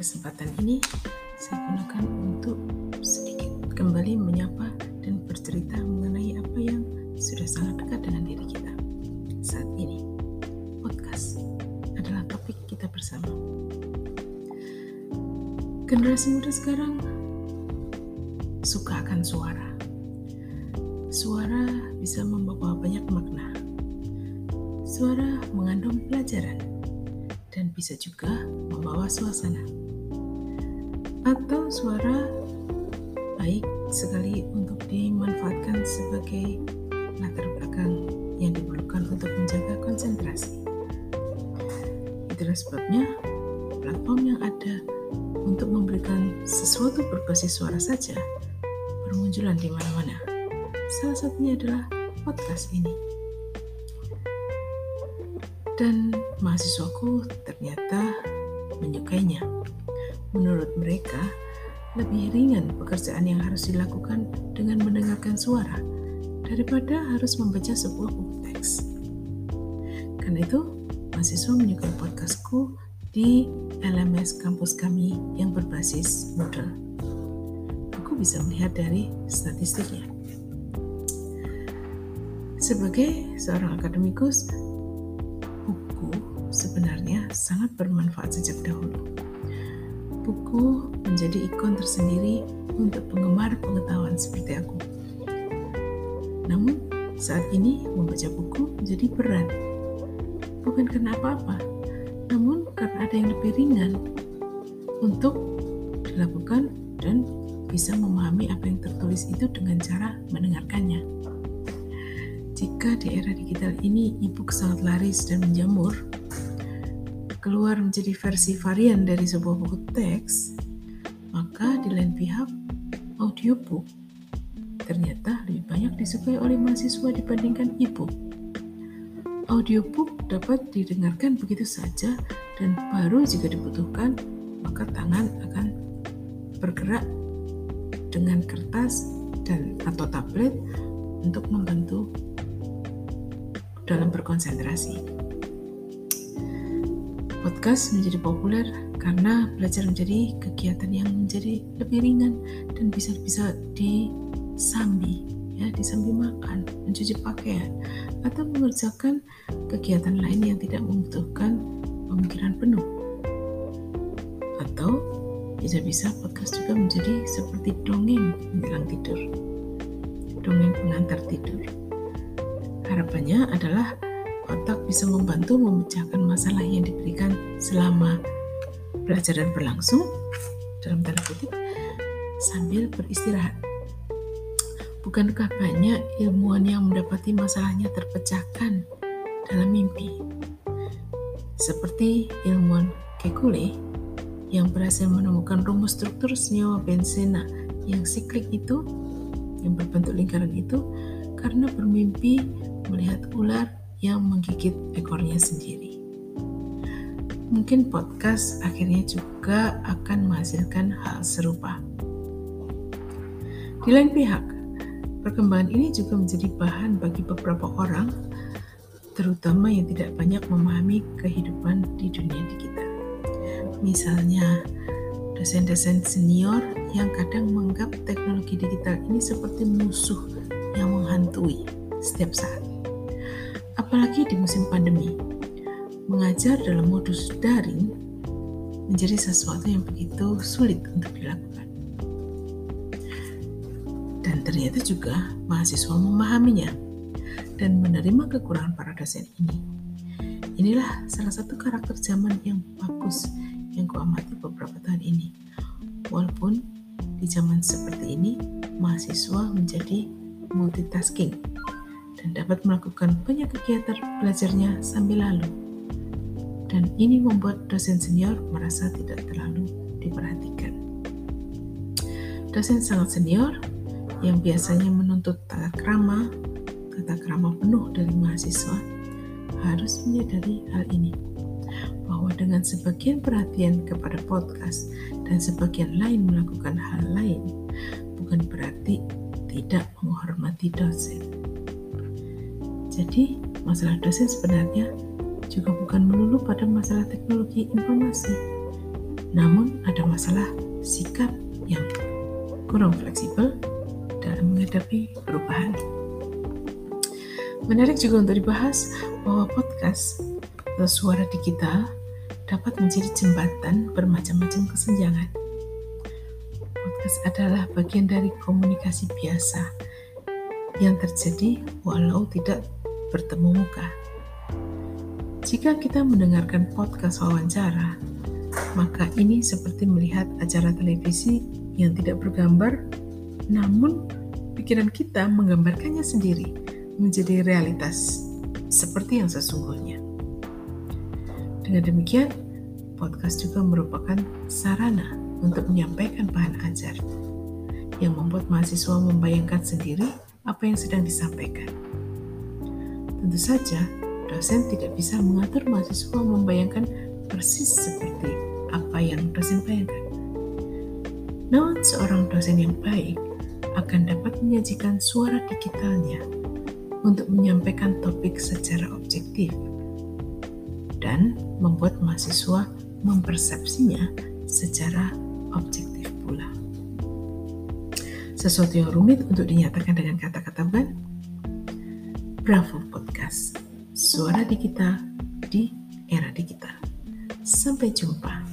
kesempatan ini saya gunakan untuk sedikit kembali menyapa dan bercerita mengenai apa yang sudah sangat dekat dengan diri kita. Saat ini, podcast adalah topik kita bersama. Generasi muda sekarang suka akan suara. Suara bisa membawa banyak makna. Suara mengandung pelajaran dan bisa juga membawa suasana. Atau suara baik sekali untuk dimanfaatkan sebagai latar belakang yang diperlukan untuk menjaga konsentrasi. Itulah sebabnya platform yang ada untuk memberikan sesuatu berbasis suara saja bermunculan di mana-mana. Salah satunya adalah podcast ini. Dan mahasiswaku ternyata menyukainya. Menurut mereka, lebih ringan pekerjaan yang harus dilakukan dengan mendengarkan suara daripada harus membaca sebuah buku teks. Karena itu, mahasiswa menyukai podcastku di LMS kampus kami yang berbasis Moodle. Aku bisa melihat dari statistiknya. Sebagai seorang akademikus, sebenarnya sangat bermanfaat sejak dahulu buku menjadi ikon tersendiri untuk penggemar pengetahuan seperti aku. Namun, saat ini membaca buku menjadi berat. Bukan karena apa-apa, namun karena ada yang lebih ringan untuk dilakukan dan bisa memahami apa yang tertulis itu dengan cara mendengarkannya. Jika di era digital ini e-book sangat laris dan menjamur, keluar menjadi versi varian dari sebuah buku teks, maka di lain pihak audiobook ternyata lebih banyak disukai oleh mahasiswa dibandingkan e-book. Audiobook dapat didengarkan begitu saja dan baru jika dibutuhkan maka tangan akan bergerak dengan kertas dan atau tablet untuk membantu dalam berkonsentrasi. Podcast menjadi populer karena belajar menjadi kegiatan yang menjadi lebih ringan dan bisa bisa disambi ya disambi makan, mencuci pakaian atau mengerjakan kegiatan lain yang tidak membutuhkan pemikiran penuh. Atau bisa-bisa podcast juga menjadi seperti dongeng menjelang tidur. Dongeng pengantar tidur. Harapannya adalah otak bisa membantu memecahkan masalah yang diberikan selama belajar dan berlangsung dalam tanda kutip sambil beristirahat. Bukankah banyak ilmuwan yang mendapati masalahnya terpecahkan dalam mimpi? Seperti ilmuwan Kekule yang berhasil menemukan rumus struktur senyawa benzena yang siklik itu, yang berbentuk lingkaran itu, karena bermimpi melihat ular yang menggigit ekornya sendiri. Mungkin podcast akhirnya juga akan menghasilkan hal serupa. Di lain pihak, perkembangan ini juga menjadi bahan bagi beberapa orang, terutama yang tidak banyak memahami kehidupan di dunia digital. Misalnya, dosen-dosen senior yang kadang menganggap teknologi digital ini seperti musuh yang menghantui setiap saat apalagi di musim pandemi. Mengajar dalam modus daring menjadi sesuatu yang begitu sulit untuk dilakukan. Dan ternyata juga mahasiswa memahaminya dan menerima kekurangan para dosen ini. Inilah salah satu karakter zaman yang bagus yang kuamati beberapa tahun ini. Walaupun di zaman seperti ini, mahasiswa menjadi multitasking dan dapat melakukan banyak kegiatan belajarnya sambil lalu. Dan ini membuat dosen senior merasa tidak terlalu diperhatikan. Dosen sangat senior yang biasanya menuntut tata krama, tata krama penuh dari mahasiswa, harus menyadari hal ini bahwa dengan sebagian perhatian kepada podcast dan sebagian lain melakukan hal lain, bukan berarti tidak menghormati dosen. Jadi, masalah dosen sebenarnya juga bukan melulu pada masalah teknologi informasi, namun ada masalah sikap yang kurang fleksibel menghadapi perubahan. Menarik juga untuk dibahas bahwa podcast atau suara digital dapat menjadi jembatan bermacam-macam kesenjangan. Podcast adalah bagian dari komunikasi biasa yang terjadi walau tidak bertemu muka. Jika kita mendengarkan podcast wawancara, maka ini seperti melihat acara televisi yang tidak bergambar, namun pikiran kita menggambarkannya sendiri menjadi realitas seperti yang sesungguhnya. Dengan demikian, podcast juga merupakan sarana untuk menyampaikan bahan ajar yang membuat mahasiswa membayangkan sendiri apa yang sedang disampaikan. Tentu saja, dosen tidak bisa mengatur mahasiswa membayangkan persis seperti apa yang dosen bayangkan. Namun, seorang dosen yang baik akan dapat menyajikan suara digitalnya untuk menyampaikan topik secara objektif dan membuat mahasiswa mempersepsinya secara objektif pula. Sesuatu yang rumit untuk dinyatakan dengan kata-kata bukan? Bravo Podcast, suara digital di era digital. Sampai jumpa.